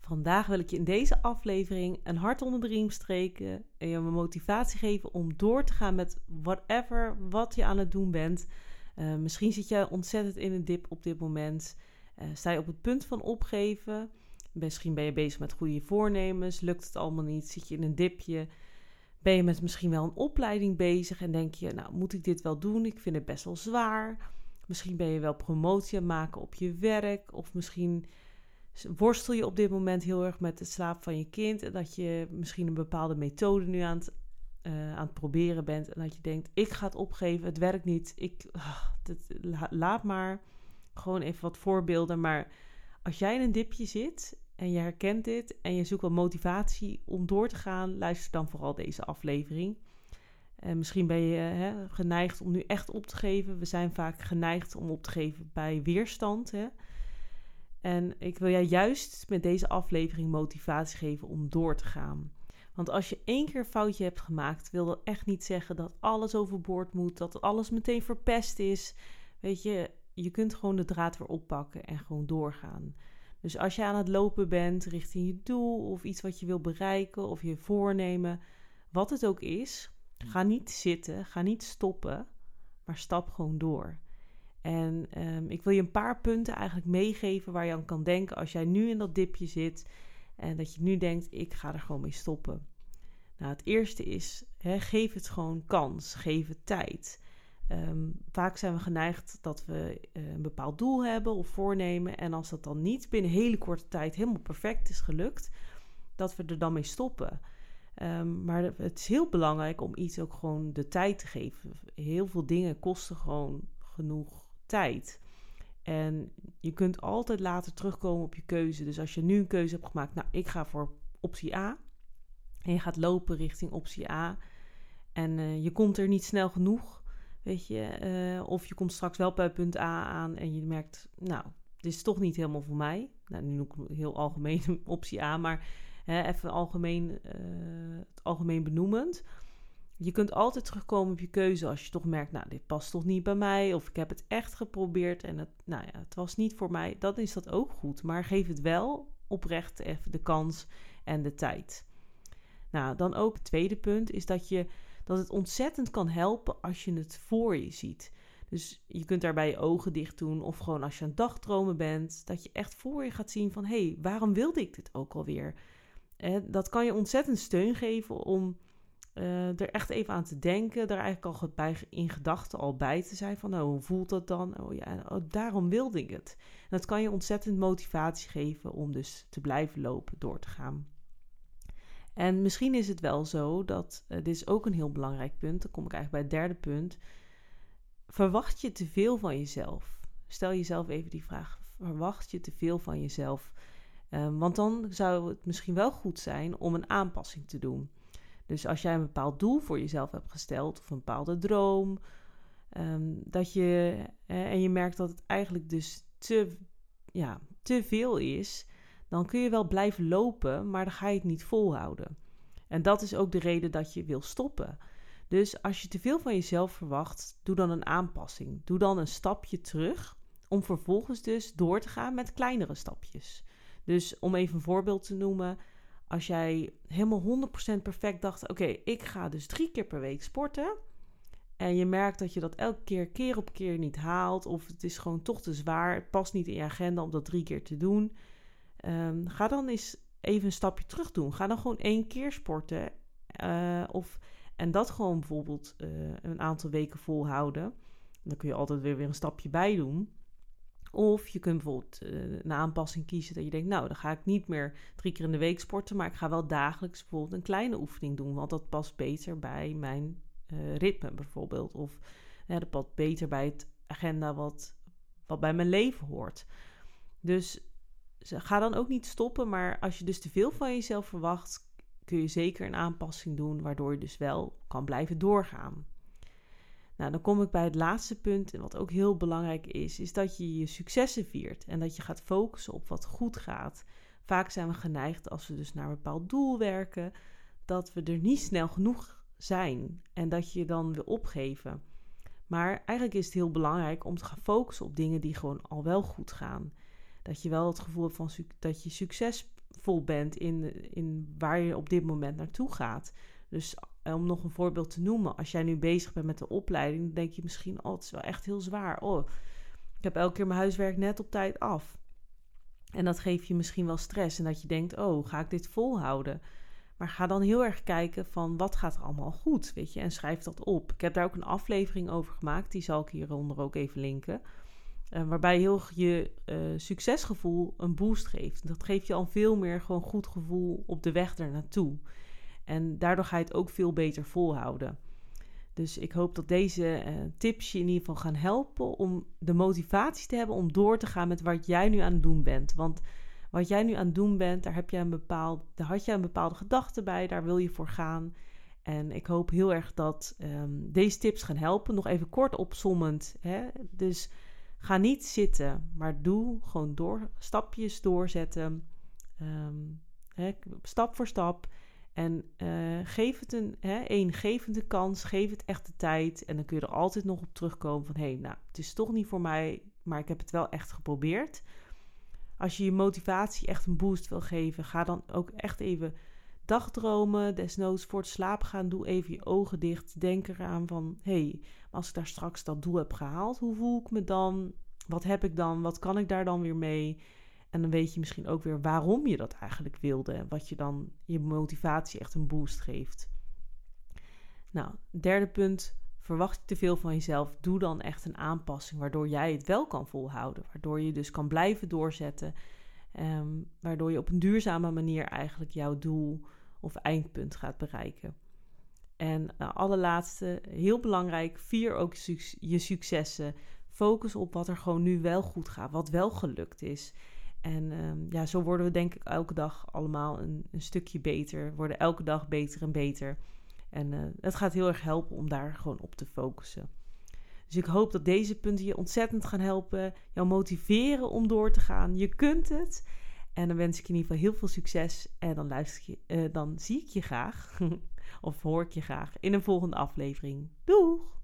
Vandaag wil ik je in deze aflevering een hart onder de riem streken en je motivatie geven om door te gaan met whatever wat je aan het doen bent. Uh, misschien zit je ontzettend in een dip op dit moment. Uh, sta je op het punt van opgeven. Misschien ben je bezig met goede voornemens. Lukt het allemaal niet? Zit je in een dipje? Ben je met misschien wel een opleiding bezig en denk je, nou moet ik dit wel doen? Ik vind het best wel zwaar. Misschien ben je wel promotie aan maken op je werk. Of misschien worstel je op dit moment heel erg met het slaap van je kind. En dat je misschien een bepaalde methode nu aan het, uh, aan het proberen bent. En dat je denkt, ik ga het opgeven, het werkt niet. Ik, uh, laat maar. Gewoon even wat voorbeelden. Maar als jij in een dipje zit en je herkent dit en je zoekt wel motivatie om door te gaan, luister dan vooral deze aflevering. En misschien ben je hè, geneigd om nu echt op te geven. We zijn vaak geneigd om op te geven bij weerstand. Hè? En ik wil jij juist met deze aflevering motivatie geven om door te gaan. Want als je één keer een foutje hebt gemaakt, wil dat echt niet zeggen dat alles overboord moet, dat alles meteen verpest is. Weet je, je kunt gewoon de draad weer oppakken en gewoon doorgaan. Dus als je aan het lopen bent richting je doel of iets wat je wil bereiken of je voornemen, wat het ook is, ga niet zitten, ga niet stoppen, maar stap gewoon door. En um, ik wil je een paar punten eigenlijk meegeven waar je aan kan denken als jij nu in dat dipje zit en dat je nu denkt, ik ga er gewoon mee stoppen. Nou, het eerste is, geef het gewoon kans, geef het tijd. Um, vaak zijn we geneigd dat we uh, een bepaald doel hebben of voornemen. En als dat dan niet binnen hele korte tijd helemaal perfect is gelukt, dat we er dan mee stoppen. Um, maar het is heel belangrijk om iets ook gewoon de tijd te geven. Heel veel dingen kosten gewoon genoeg tijd. En je kunt altijd later terugkomen op je keuze. Dus als je nu een keuze hebt gemaakt, nou, ik ga voor optie A. En je gaat lopen richting optie A. En uh, je komt er niet snel genoeg, weet je. Uh, of je komt straks wel bij punt A aan en je merkt, nou, dit is toch niet helemaal voor mij. Nou, nu noem ik heel algemeen optie A, maar hè, even algemeen, uh, het algemeen benoemend. Je kunt altijd terugkomen op je keuze als je toch merkt, nou, dit past toch niet bij mij. Of ik heb het echt geprobeerd en het, nou ja, het was niet voor mij. Dan is dat ook goed. Maar geef het wel oprecht even de kans en de tijd. Nou, dan ook het tweede punt is dat, je, dat het ontzettend kan helpen als je het voor je ziet. Dus je kunt daarbij je ogen dicht doen of gewoon als je aan dagdromen bent, dat je echt voor je gaat zien van hé, hey, waarom wilde ik dit ook alweer? En dat kan je ontzettend steun geven om uh, er echt even aan te denken, er eigenlijk al bij, in gedachten al bij te zijn van, oh, hoe voelt dat dan? Oh ja, oh, daarom wilde ik het. Dat kan je ontzettend motivatie geven om dus te blijven lopen, door te gaan. En misschien is het wel zo dat, uh, dit is ook een heel belangrijk punt, dan kom ik eigenlijk bij het derde punt. Verwacht je te veel van jezelf? Stel jezelf even die vraag, verwacht je te veel van jezelf? Um, want dan zou het misschien wel goed zijn om een aanpassing te doen. Dus als jij een bepaald doel voor jezelf hebt gesteld of een bepaalde droom, ehm, dat je, en je merkt dat het eigenlijk dus te, ja, te veel is, dan kun je wel blijven lopen, maar dan ga je het niet volhouden. En dat is ook de reden dat je wil stoppen. Dus als je te veel van jezelf verwacht, doe dan een aanpassing. Doe dan een stapje terug om vervolgens dus door te gaan met kleinere stapjes. Dus om even een voorbeeld te noemen, als jij helemaal 100% perfect dacht: oké, ik ga dus drie keer per week sporten. En je merkt dat je dat elke keer, keer op keer niet haalt. Of het is gewoon toch te zwaar. Het past niet in je agenda om dat drie keer te doen. Um, ga dan eens even een stapje terug doen. Ga dan gewoon één keer sporten. Uh, of, en dat gewoon bijvoorbeeld uh, een aantal weken volhouden. Dan kun je altijd weer, weer een stapje bij doen. Of je kunt bijvoorbeeld uh, een aanpassing kiezen dat je denkt, nou, dan ga ik niet meer drie keer in de week sporten, maar ik ga wel dagelijks bijvoorbeeld een kleine oefening doen, want dat past beter bij mijn uh, ritme bijvoorbeeld. Of dat past beter bij het agenda wat, wat bij mijn leven hoort. Dus ga dan ook niet stoppen, maar als je dus te veel van jezelf verwacht, kun je zeker een aanpassing doen, waardoor je dus wel kan blijven doorgaan. Nou, dan kom ik bij het laatste punt, en wat ook heel belangrijk is, is dat je je successen viert en dat je gaat focussen op wat goed gaat. Vaak zijn we geneigd als we dus naar een bepaald doel werken, dat we er niet snel genoeg zijn en dat je dan wil opgeven. Maar eigenlijk is het heel belangrijk om te gaan focussen op dingen die gewoon al wel goed gaan. Dat je wel het gevoel hebt van dat je succesvol bent in, in waar je op dit moment naartoe gaat. Dus om nog een voorbeeld te noemen, als jij nu bezig bent met de opleiding, denk je misschien, oh, het is wel echt heel zwaar. Oh, ik heb elke keer mijn huiswerk net op tijd af. En dat geeft je misschien wel stress en dat je denkt, oh, ga ik dit volhouden? Maar ga dan heel erg kijken van wat gaat er allemaal goed, weet je, en schrijf dat op. Ik heb daar ook een aflevering over gemaakt, die zal ik hieronder ook even linken. Uh, waarbij heel je uh, succesgevoel een boost geeft. Dat geeft je al veel meer gewoon goed gevoel op de weg er naartoe. En daardoor ga je het ook veel beter volhouden. Dus ik hoop dat deze uh, tips je in ieder geval gaan helpen om de motivatie te hebben om door te gaan met wat jij nu aan het doen bent. Want wat jij nu aan het doen bent, daar, heb een bepaald, daar had je een bepaalde gedachte bij, daar wil je voor gaan. En ik hoop heel erg dat um, deze tips gaan helpen. Nog even kort opzommend. Hè? Dus ga niet zitten, maar doe gewoon door, stapjes doorzetten. Um, hè, stap voor stap. En uh, geef het een, hè, een kans, geef het echt de tijd. En dan kun je er altijd nog op terugkomen van... hé, hey, nou, het is toch niet voor mij, maar ik heb het wel echt geprobeerd. Als je je motivatie echt een boost wil geven... ga dan ook echt even dagdromen, desnoods voor het slapen gaan... doe even je ogen dicht, denk eraan van... hé, hey, als ik daar straks dat doel heb gehaald, hoe voel ik me dan? Wat heb ik dan? Wat kan ik daar dan weer mee? En dan weet je misschien ook weer waarom je dat eigenlijk wilde. En wat je dan je motivatie echt een boost geeft. Nou, derde punt. Verwacht je te veel van jezelf, doe dan echt een aanpassing waardoor jij het wel kan volhouden. Waardoor je dus kan blijven doorzetten. Um, waardoor je op een duurzame manier eigenlijk jouw doel of eindpunt gaat bereiken. En uh, allerlaatste, heel belangrijk, vier ook je successen. Focus op wat er gewoon nu wel goed gaat, wat wel gelukt is. En um, ja, zo worden we denk ik elke dag allemaal een, een stukje beter. Worden elke dag beter en beter. En uh, het gaat heel erg helpen om daar gewoon op te focussen. Dus ik hoop dat deze punten je ontzettend gaan helpen. Jou motiveren om door te gaan. Je kunt het. En dan wens ik je in ieder geval heel veel succes. En dan, luister je, uh, dan zie ik je graag. of hoor ik je graag in een volgende aflevering. Doeg!